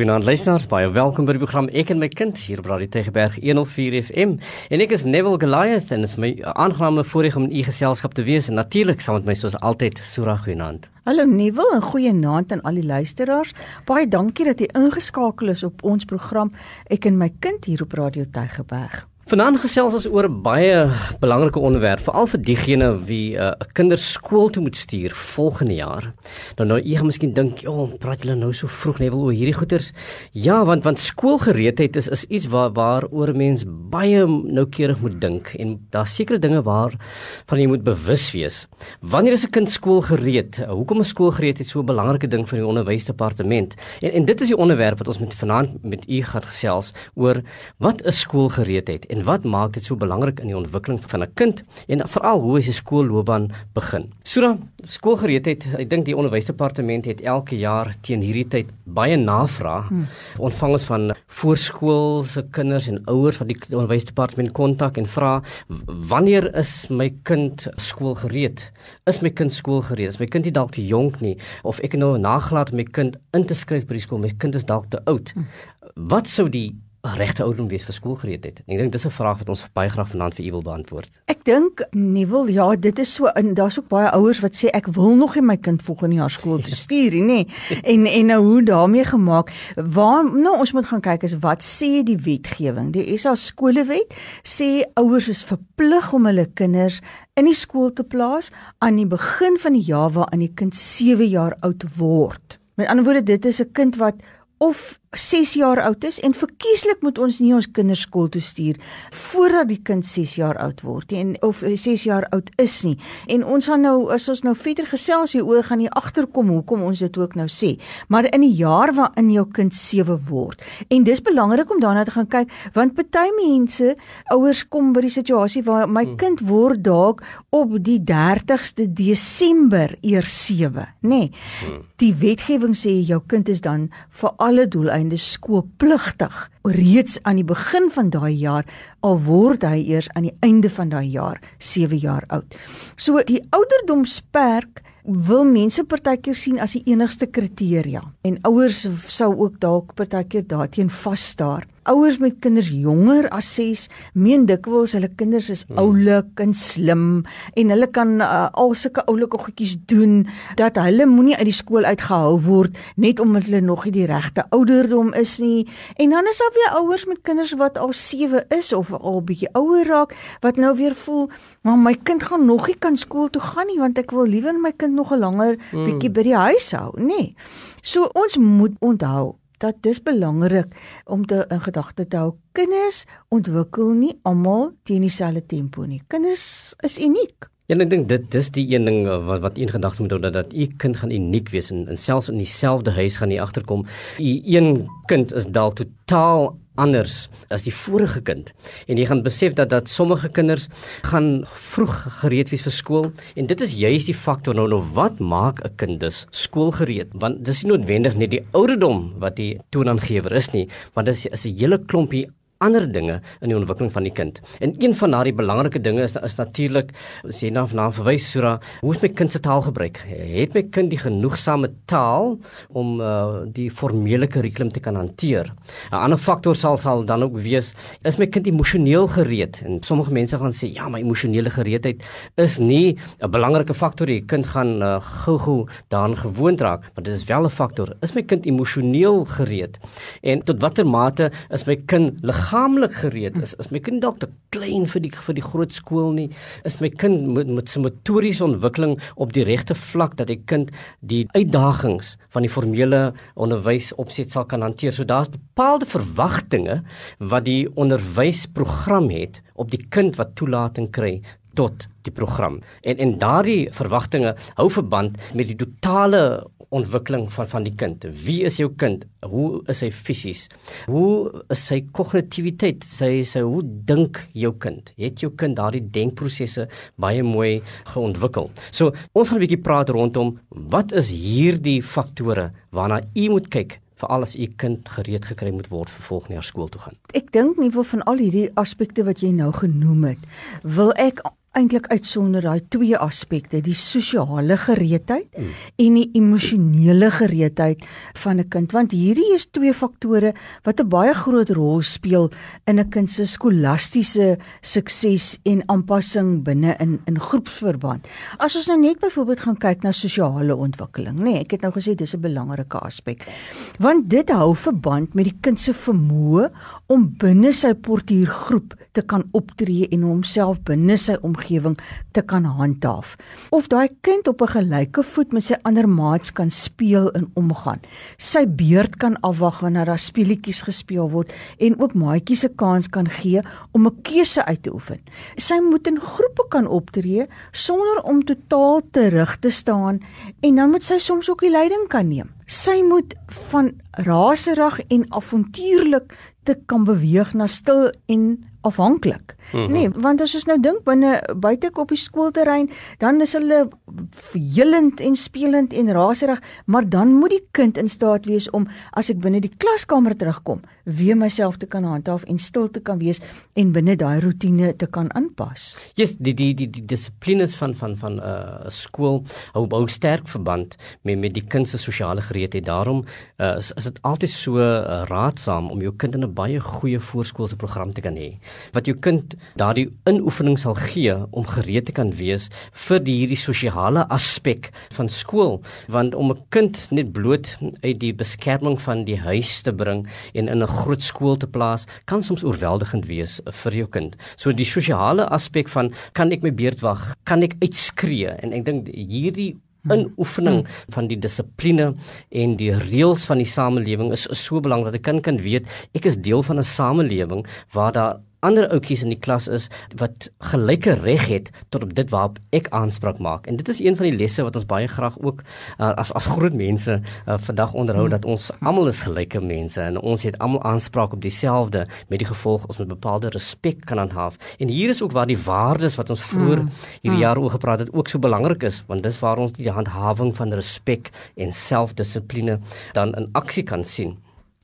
Goeienaand luisteraars, baie welkom by die program Ek en my kind hier op Radio Tegeberg 104 FM. En ek is Neville Goliath en dit is my aangename voorreg om in u geselskap te wees en natuurlik saam met my soos altyd Sura Goeienaand. Hallo Neville en goeienaand aan al die luisteraars. Baie dankie dat jy ingeskakel is op ons program Ek en my kind hier op Radio Tegeberg. Vanaand gesels ons oor baie belangrike onderwerp, veral vir diegene wie 'n uh, kinders skool toe moet stuur volgende jaar. Nou nou jy gaan miskien dink, "Ja, oh, praat julle nou so vroeg net oor hierdie goeters?" Ja, want want skoolgereedheid is is iets waar waaroor mens baie noukeurig moet dink en daar's sekere dinge waar van jy moet bewus wees. Wanneer is 'n kind skoolgereed? Hoekom is skoolgereedheid so 'n belangrike ding vir die onderwysdepartement? En en dit is die onderwerp wat ons met vanaand met u gaan gesels oor wat is skoolgereedheid? En en wat maak dit so belangrik in die ontwikkeling van 'n kind en veral hoe hy sy skoolloopbaan begin. Sura, skoolgereedheid, ek dink die onderwysdepartement het elke jaar teen hierdie tyd baie navraag hmm. ontvang ons van voorskoolse kinders en ouers wat die onderwysdepartement kontak en vra wanneer is my kind skoolgereed? Is my kind skoolgereed? Is my kind nie dalk te jonk nie of ek nou nagelaat my kind in te skryf by die skool, my kind is dalk te oud. Hmm. Wat sou die regte ouderdom wees vir skoolgereedheid? Ek dink dis 'n vraag wat ons baie graag vanaand vir u wil beantwoord. Ek dink nie wil ja, dit is so en daar's ook baie ouers wat sê ek wil nog nie my kind volgende jaar skool toe stuur nie, nê. En en nou hoe daarmee gemaak? Waar nou ons moet gaan kyk is wat sê die wetgewing? Die SA skolewet sê ouers is verplig om hulle kinders in die skool te plaas aan die begin van die jaar waarin die kind 7 jaar oud word. Met ander woorde, dit is 'n kind wat of 6 jaar oud is en verkieslik moet ons nie ons kinders skool toe stuur voordat die kind 6 jaar oud word nie en of 6 jaar oud is nie. En ons gaan nou as ons nou verder gesels hier oor gaan jy agterkom hoekom ons dit ook nou sê. Maar in die jaar waarin jou kind 7 word. En dis belangrik om daarna te gaan kyk want party mense ouers kom by die situasie waar my hmm. kind word dalk op die 30ste Desember eers 7, nê. Nee. Die wetgewing sê jou kind is dan vir alle doel einde skoolpligtig reeds aan die begin van daai jaar al word hy eers aan die einde van daai jaar 7 jaar oud. So die ouderdomsperk wil mense partykeer sien as die enigste kriteria en ouers sou ook dalk partykeer daarteen vas staar ouers met kinders jonger as 6 meen dikwels hulle kinders is hmm. oulik en slim en hulle kan uh, al sulke oulike goedjies doen dat hulle moenie uit die skool uitgehou word net omdat hulle nog nie die regte ouderdom is nie en dan is daar weer ouers met kinders wat al 7 is of al bietjie ouer raak wat nou weer voel maar my kind gaan nog nie kan skool toe gaan nie want ek wil liewer my kind nog 'n langer hmm. bietjie by die huis hou nê nee. so ons moet onthou dat dis belangrik om te in gedagte te hou. Kinders ontwikkel nie almal teen dieselfde tempo nie. Kinders is uniek. Ja, ek dink dit dis die een ding uh, wat wat een gedagte moet hou dat dat u kind gaan uniek wees en, en selfs in dieselfde huis gaan nie agterkom. U een kind is dalk totaal anders as die vorige kind. En jy gaan besef dat dat sommige kinders gaan vroeg gereed wees vir skool en dit is juist die faktor nou nou wat maak 'n kind dus skoolgereed? Want dis nie noodwendig net die ouderdom wat die toonaangewer is nie, maar dis is 'n hele klompie ander dinge in die ontwikkeling van die kind. En een van daardie belangrike dinge is is natuurlik as jy na vanaand verwys Sura, hoe is my kind se taal gebruik? Het my kind die genoegsame taal om uh, die formele kurrikulum te kan hanteer? 'n Ander faktor sal sal dan ook wees, is my kind emosioneel gereed? En sommige mense gaan sê, ja, my emosionele gereedheid is nie 'n belangrike faktor nie. Kind gaan uh, gou-gou daaraan gewoond raak, maar dit is wel 'n faktor. Is my kind emosioneel gereed? En tot watter mate is my kind liggaamlik gereed is, is my kind dalk te klein vir die vir die groot skool nie. Is my kind met met sy motoriese ontwikkeling op die regte vlak dat die kind die uitdagings van die formele onderwys opset sal kan hanteer. So daar's bepaalde verwagtinge wat die onderwysprogram het op die kind wat toelating kry tot die program. En en daardie verwagtinge hou verband met die totale ontwikkeling van van die kind. Wie is jou kind? Hoe is hy fisies? Hoe is sy kognitiwiteit? Sy sy hoe dink jou kind? Het jou kind daardie denkprosesse baie mooi geontwikkel? So, ons gaan 'n bietjie praat rondom wat is hierdie faktore waarna u moet kyk vir alles u kind gereed gekry moet word vir volgende jaar skool toe gaan. Ek dink nie wil van al hierdie aspekte wat jy nou genoem het, wil ek eintlik uitsonder daai twee aspekte, die sosiale gereedheid mm. en die emosionele gereedheid van 'n kind, want hierdie is twee faktore wat 'n baie groot rol speel in 'n kind se skolastiese sukses en aanpassing binne in in groepsverband. As ons nou net byvoorbeeld gaan kyk na sosiale ontwikkeling, nê, nee, ek het nou gesê dis 'n belangrike aspek. Want dit hou verband met die kind se vermoë om binne sy portuïergroep te kan optree en homself binne sy omgewing te kan handhaaf. Of daai kind op 'n gelyke voet met sy ander maats kan speel en omgaan. Sy beurt kan afwag wanneer daar speletjies gespeel word en ook maatjies se kans kan gee om 'n keuse uit te oefen. Sy moet in groepe kan optree sonder om totaal terug te staan en dan moet sy soms ook die leiding kan neem. Sy moet van raserig en avontuurlik te kan beweeg na stil en afhanklik. Mm -hmm. Nee, want as ons nou dink binne buite op die skoolterrein, dan is hulle verhelend en spelend en raserig, maar dan moet die kind in staat wees om as ek binne die klaskamer terugkom, weer myself te kan handhaaf en stil te kan wees en binne daai rotine te kan aanpas. Ja, yes, die die die die dissiplines van van van 'n uh, skool hou hou sterk verband met met die kind se sosiale gereedheid. Daarom uh, is is dit altyd so uh, raadsaam om jou kind in 'n baie goeie voorskoolse program te kan hê wat jou kind daardie inoefening sal gee om gereed te kan wees vir die hierdie sosiale aspek van skool want om 'n kind net bloot uit die beskerming van die huis te bring en in 'n groot skool te plaas kan soms oorweldigend wees vir jou kind. So die sosiale aspek van kan ek my beurt wag? Kan ek uitskree? En ek dink hierdie in oefening van die dissipline en die reëls van die samelewing is, is so belangrik dat 'n kind kan weet ek is deel van 'n samelewing waar daar ander ouetjies in die klas is wat gelyke reg het tot op dit waarop ek aanspraak maak. En dit is een van die lesse wat ons baie graag ook uh, as as groot mense uh, vandag onderhou dat ons almal is gelyke mense en ons het almal aanspraak op dieselfde met die gevolg ons moet bepaalde respek kan aanhaaf. En hier is ook waar die waardes wat ons vroeër mm. hierdie mm. jaar oor gepraat het ook so belangrik is want dis waar ons die handhawing van respek en selfdissipline dan in aksie kan sien.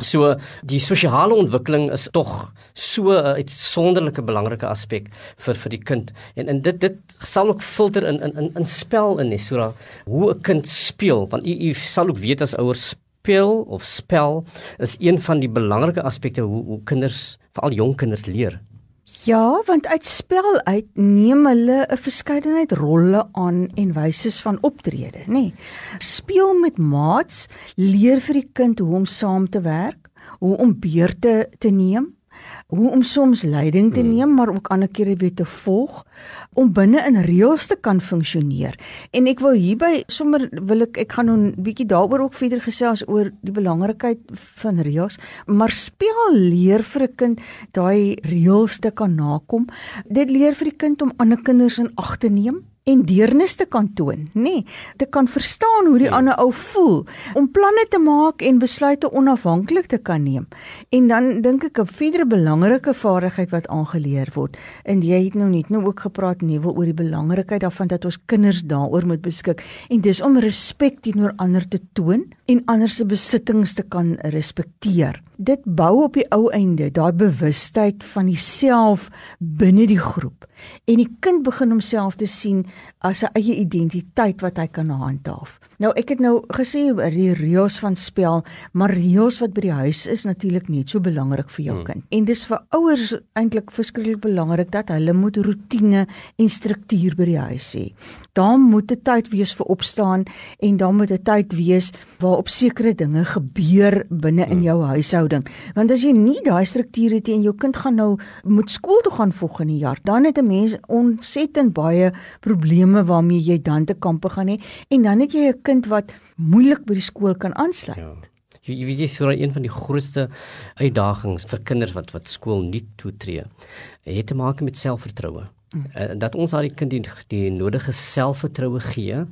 So die sosiale ontwikkeling is tog so 'n uitsonderlike belangrike aspek vir vir die kind. En en dit dit sal ook filter in in in, in spel in is so hoe 'n kind speel want u u sal ook weet as ouers speel of spel is een van die belangrike aspekte hoe hoe kinders veral jong kinders leer. Ja, want uit spel uit neem hulle 'n verskeidenheid rolle aan en wyse van optrede, nê. Nee. Speel met maats leer vir die kind hoe om saam te werk, hoe om beurte te neem, hoe om soms leiding te hmm. neem maar ook ander kere weer te volg om binne in reëls te kan funksioneer. En ek wil hierby sommer wil ek ek gaan nou 'n bietjie daaroor ook verder gesels oor die belangrikheid van reëls, maar speel leer vir 'n kind daai reëls te kan nakom. Dit leer vir die kind om ander kinders in ag te neem en deernis te kan toon, nê, nee, te kan verstaan hoe die ja. ander ou voel, om planne te maak en besluite onafhanklik te kan neem. En dan dink ek 'n verdere belangrike vaardigheid wat aangeleer word. En jy het nou net nou ook gepraat wil oor die belangrikheid daarvan dat ons kinders daaroor moet beskik en dis om respek teenoor ander te toon en ander se besittings te kan respekteer dit bou op die ou einde daai bewustheid van die-self binne die groep en die kind begin homself te sien as 'n eie identiteit wat hy kan handhaaf. Nou ek het nou gesê die reëls van spel, maar reëls wat by die huis is natuurlik net so belangrik vir jou hmm. kind. En dis vir ouers eintlik verskriklik belangrik dat hulle moet rotine en struktuur by die huis hê. Daar moet 'n tyd wees vir opstaan en daar moet 'n tyd wees waarop sekere dinge gebeur binne in hmm. jou huishouding. Want as jy nie daai strukture het en jou kind gaan nou moet skool toe gaan volgende jaar, dan het 'n mens ontsettend baie probleme waarmee jy dan te kampe gaan hê en dan het jy 'n kind wat moeilik by die skool kan aansluit. Ja. Jy weet jy sou een van die grootste uitdagings vir kinders wat wat skool nie toetree, het te maak met selfvertroue. Uh, dat ons aan die kind die, die nodige selfvertroue gee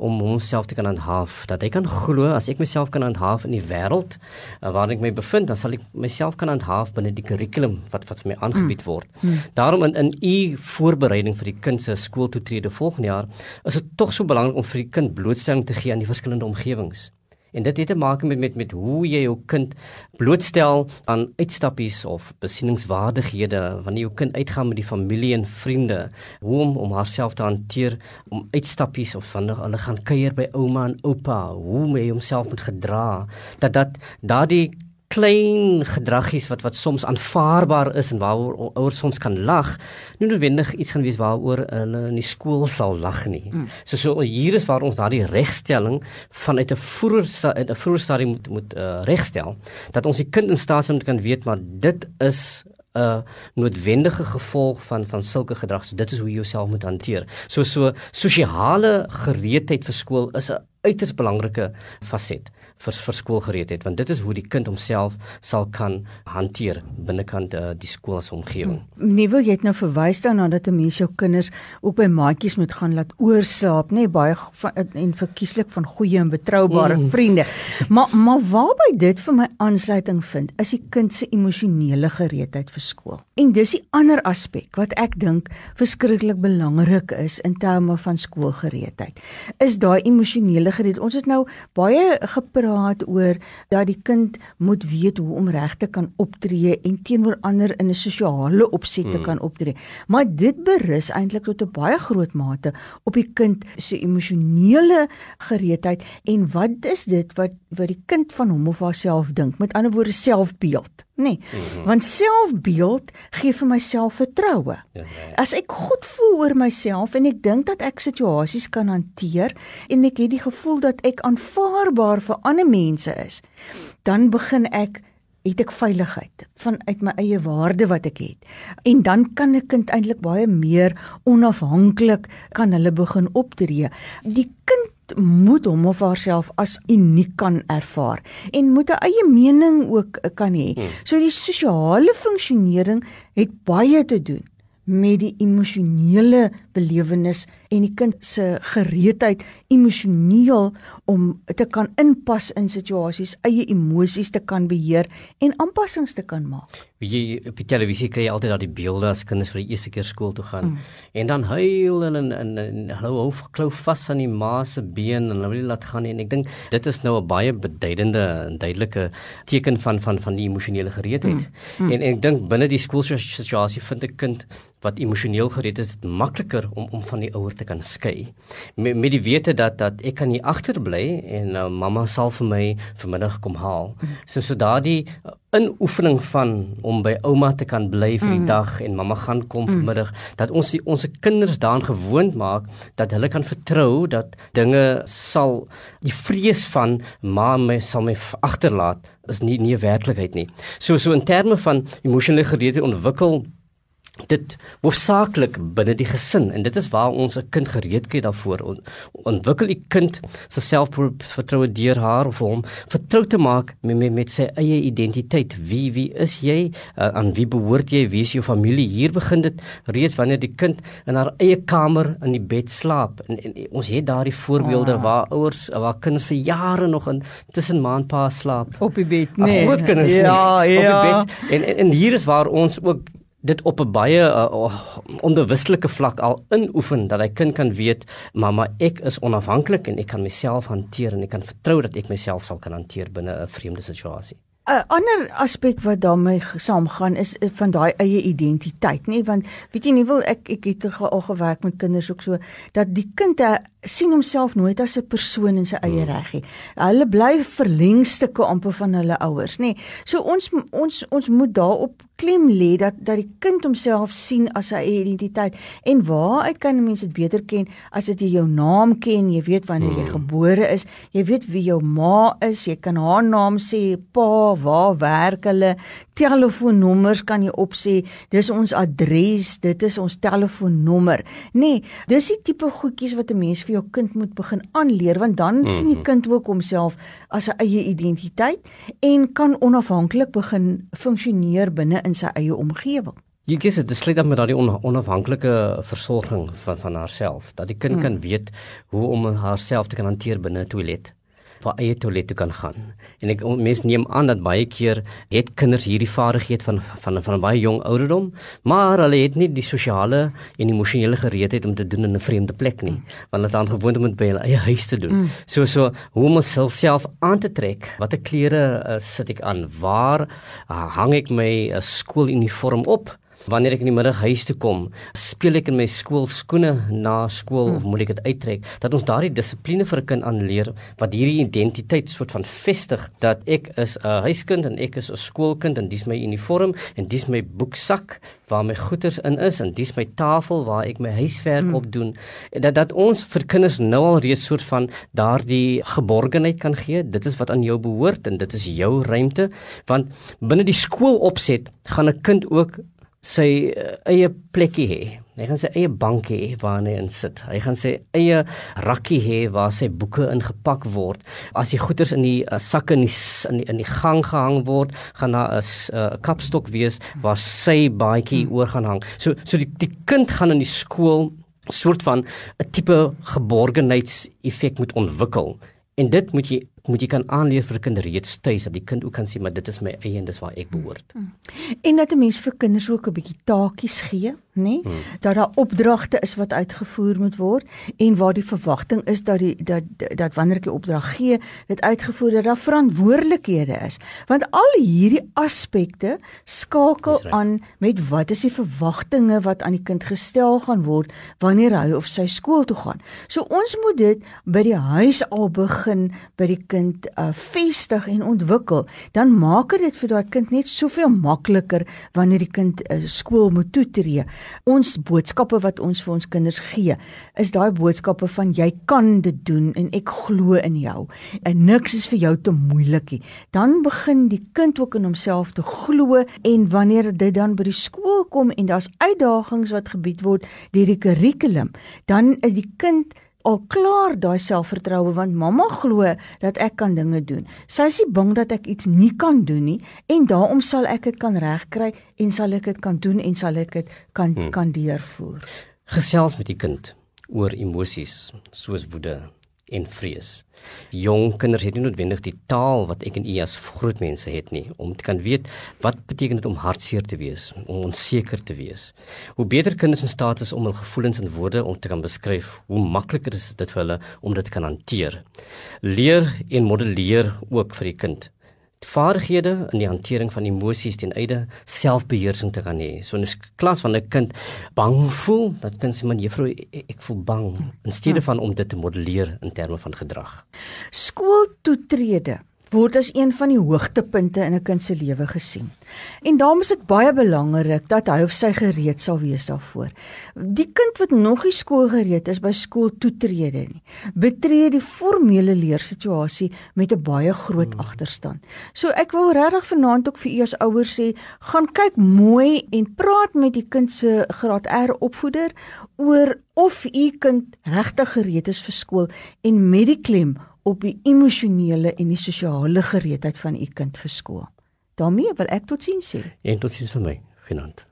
om homself te kan handhaaf dat hy kan glo as ek myself kan handhaaf in die wêreld uh, waarin ek my bevind dan sal ek myself kan handhaaf binne die kurrikulum wat wat vir my aangebied word. Mm. Mm. Daarom in in u voorbereiding vir die kind se skooltoetrede volgende jaar is dit tog so belangrik om vir die kind blootstelling te gee aan die verskillende omgewings En dit het te maak met met met hoe jy jou kind blootstel aan uitstappies of besieningswaardighede wanneer jou kind uitgaan met die familie en vriende, hoe om om haarself te hanteer om uitstappies of wanneer hulle gaan kuier by ouma en oupa, hoe hy homself moet gedra, dat dat daardie klein gedragies wat wat soms aanvaarbaar is en waaroor ouers soms kan lag, nie noodwendig iets gaan wees waaroor hulle in die skool sal lag nie. Mm. So so hier is waar ons daardie regstelling vanuit 'n vroeër uit 'n vroeër stadium moet moet uh, regstel dat ons die kind in staat moet kan weet maar dit is 'n uh, noodwendige gevolg van van sulke gedrag. So dit is hoe jy jouself moet hanteer. So so sosiale gereedheid vir skool is 'n uiters belangrike faset vir vir skoolgereedheid want dit is hoe die kind homself sal kan hanteer binnekant uh, die skool se omgewing. Nee, wil jy nou verwys daarna dat 'n mens jou kinders ook by maatjies moet gaan laat oorslaap, nê, nee, baie van, en verkieslik van goeie en betroubare mm. vriende. Maar maar waarby dit vir my aansluiting vind, is die kind se emosionele gereedheid vir skool. En dis die ander aspek wat ek dink verskriklik belangrik is in terme van skoolgereedheid. Is daai emosionele gereedheid. Ons het nou baie gepraat praat oor dat die kind moet weet hoe om reg te kan optree en teenoor ander in 'n sosiale opset te hmm. kan optree. Maar dit berus eintlik tot 'n baie groot mate op die kind se emosionele gereedheid en wat is dit wat wat die kind van hom of haarself dink? Met ander woorde selfbeeld nê. Nee, mm -hmm. Want selfbeeld gee vir myself vertroue. Ja, ja. As ek goed voel oor myself en ek dink dat ek situasies kan hanteer en ek het die gevoel dat ek aanvaarbaar vir ander mense is, dan begin ek het ek veiligheid vanuit my eie waarde wat ek het. En dan kan 'n kind eintlik baie meer onafhanklik kan hulle begin optree. Die kind moet hom of haarself as uniek kan ervaar en moet 'n eie mening ook kan hê. Hmm. So die sosiale funksionering het baie te doen met die emosionele belewenis en die kind se gereedheid emosioneel om te kan inpas in situasies, eie emosies te kan beheer en aanpassings te kan maak. Jy op die televisie kry jy altyd daai beelde as kinders vir die eerste keer skool toe gaan mm. en dan huil en en, en, en hulle hou klou vas aan die ma se been en hulle wil laat gaan en ek dink dit is nou 'n baie beduidende en duidelike teken van van van die emosionele gereedheid. Mm. Mm. En, en ek dink binne die skoolsituasie vind 'n kind wat emosioneel gereed is, dit makliker om om van die ouer te kan skei. Met, met die wete dat dat ek kan hier agterbly en uh, mamma sal vir my vanmiddag kom haal. So so daardie uh, inoefening van om by ouma te kan bly vir die mm. dag en mamma gaan kom mm. vanmiddag dat ons die, ons se kinders daaraan gewoond maak dat hulle kan vertrou dat dinge sal die vrees van ma my sal my agterlaat is nie nie werklikheid nie. So so in terme van emosionele gereedheid ontwikkel dit hoofsaaklik binne die gesin en dit is waar ons 'n kind gereed kry daarvoor. Ontwikkel die kind se selfvertroue deur haar of hom vertrou te maak met met, met sy eie identiteit. Wie wie is jy? Uh, aan wie behoort jy? Wie is jou familie? Hier begin dit reeds wanneer die kind in haar eie kamer in die bed slaap. En, en ons het daardie voorbeelde ah. waar ouers waar kinders vir jare nog in tussen ma en pa slaap. Op die bed nee. Groot kinders ja nie, ja op die bed. En, en en hier is waar ons ook dit op 'n baie uh, onbewustelike vlak al inoefen dat hy kind kan weet mamma ek is onafhanklik en ek kan myself hanteer en ek kan vertrou dat ek myself sal kan hanteer binne 'n vreemde situasie. 'n ander aspek wat daarmee saamgaan is eh, van daai eie identiteit, nê, want weet jy nie wil ek ek het al gewerk met kinders ook so dat die kind sien homself nooit as 'n persoon in sy eie hmm. reg nie. Hulle bly verlengstukke amper van hulle ouers, nê. So ons ons ons moet daarop klem lê dat dat die kind homself sien as sy identiteit en waaruit kan mense dit beter ken as dit jy jou naam ken, jy weet wanneer jy hmm. gebore is, jy weet wie jou ma is, jy kan haar naam sê, pa, waar werk hulle, telefoonnommers kan jy opsê, dis ons adres, dit is ons telefoonnommer. Nee, dis die tipe goedjies wat 'n mens vir jou kind moet begin aanleer want dan mm -hmm. sien die mhm. kind ook homself as 'n eie identiteit en kan onafhanklik begin funksioneer binne in sy eie omgewing. Jy kies dit sluit dan met daardie onafhanklike versorging van van haarself dat die kind mm. kan weet hoe om haarself te kan hanteer binne 'n toilet vir eie toilet te kan gaan. En ek mense neem aan dat baie keer het kinders hierdie vaardigheid van van van 'n baie jong ouderdom, maar hulle het nie die sosiale en emosionele gereedheid om te doen in 'n vreemde plek nie, want hulle is aan gewoond om dit by hulle eie huis te doen. Mm. So so hoe om myself aan te trek, watter klere uh, sit ek aan, waar uh, hang ek my uh, skooluniform op? Wanneer ek in die middag huis toe kom, speel ek in my skoolskoene na skool hmm. of moet ek dit uittrek? Dat ons daardie dissipline vir 'n kind aanleer wat hierdie identiteit soort van vestig dat ek is 'n huiskind en ek is 'n skoolkind en dis my uniform en dis my boeksak waar my goeders in is en dis my tafel waar ek my huiswerk hmm. op doen. Dat dat ons vir kinders nou al reeds soort van daardie geborgenheid kan gee. Dit is wat aan jou behoort en dit is jou ruimte want binne die skoolopset gaan 'n kind ook sy uh, eie plekkie hê. Hy gaan sy eie bankie hê waar hy in sit. Hy gaan sy eie rakkie hê waar sy boeke ingepak word. As die goeders in die uh, sakke in die, in die in die gang gehang word, gaan daar 'n uh, kapstok wees waar sy baadjie oor gaan hang. So so die die kind gaan in die skool soort van 'n tipe geborgenheidseffek moet ontwikkel. En dit moet jy moet jy kan aanleer vir 'n kind reeds tuis dat die kind ook kan sê maar dit is my eie en dis waar ek behoort. Hmm. En dat 'n mens vir kinders ook 'n bietjie taakies gee, nê? Nee? Hmm. Dat daar opdragte is wat uitgevoer moet word en waar die verwagting is dat die dat dat wanneer ek die opdrag gee, dit uitgevoer dat daar verantwoordelikhede is. Want al hierdie aspekte skakel right. aan met wat is die verwagtinge wat aan die kind gestel gaan word wanneer hy of sy skool toe gaan. So ons moet dit by die huis al begin by die kind uh, vestig en ontwikkel, dan maak dit vir daai kind net soveel makliker wanneer die kind uh, skool moet toetree. Ons boodskappe wat ons vir ons kinders gee, is daai boodskappe van jy kan dit doen en ek glo in jou. En niks is vir jou te moeilik nie. Dan begin die kind ook in homself te glo en wanneer dit dan by die skool kom en daar's uitdagings wat gebied word deur die kurrikulum, dan is die kind al klaar daai selfvertroue want mamma glo dat ek kan dinge doen. Sy is nie bang dat ek iets nie kan doen nie en daarom sal ek dit kan regkry en sal ek dit kan doen en sal ek dit kan hmm. kan deurvoer. Gesels met die kind oor emosies soos woede, en vrees. Jong kinders het nie noodwendig die taal wat ek en u as groot mense het nie om te kan weet wat beteken dit om hartseer te wees, om onseker te wees. Hoe beter kinders in staat is om hul gevoelens in woorde om te kan beskryf, hoe makliker is dit vir hulle om dit te kan hanteer. Leer en modelleer ook vir die kind vaardighede in die hantering van emosies ten einde selfbeheersing te kan hê. So in 'n klas van 'n kind bang voel, dat kind sê man juffrou ek, ek voel bang in steede ja. van om dit te modelleer in terme van gedrag. Skooltoetrede word as een van die hoogtepunte in 'n kind se lewe gesien. En daarom is dit baie belangrik dat hy of sy gereed sal wees daarvoor. Die kind wat nog nie skoolgereed is by skooltoetrede nie, betree die formele leersituasie met 'n baie groot hmm. agterstand. So ek wil regtig vanaand ook vir eers ouers sê, gaan kyk mooi en praat met die kind se graad R opvoeder oor of u kind regtig gereed is vir skool en met die klem op die emosionele en die sosiale gereedheid van u kind vir skool. daarmee wil ek totsiens sê. En totsiens vir my, genant.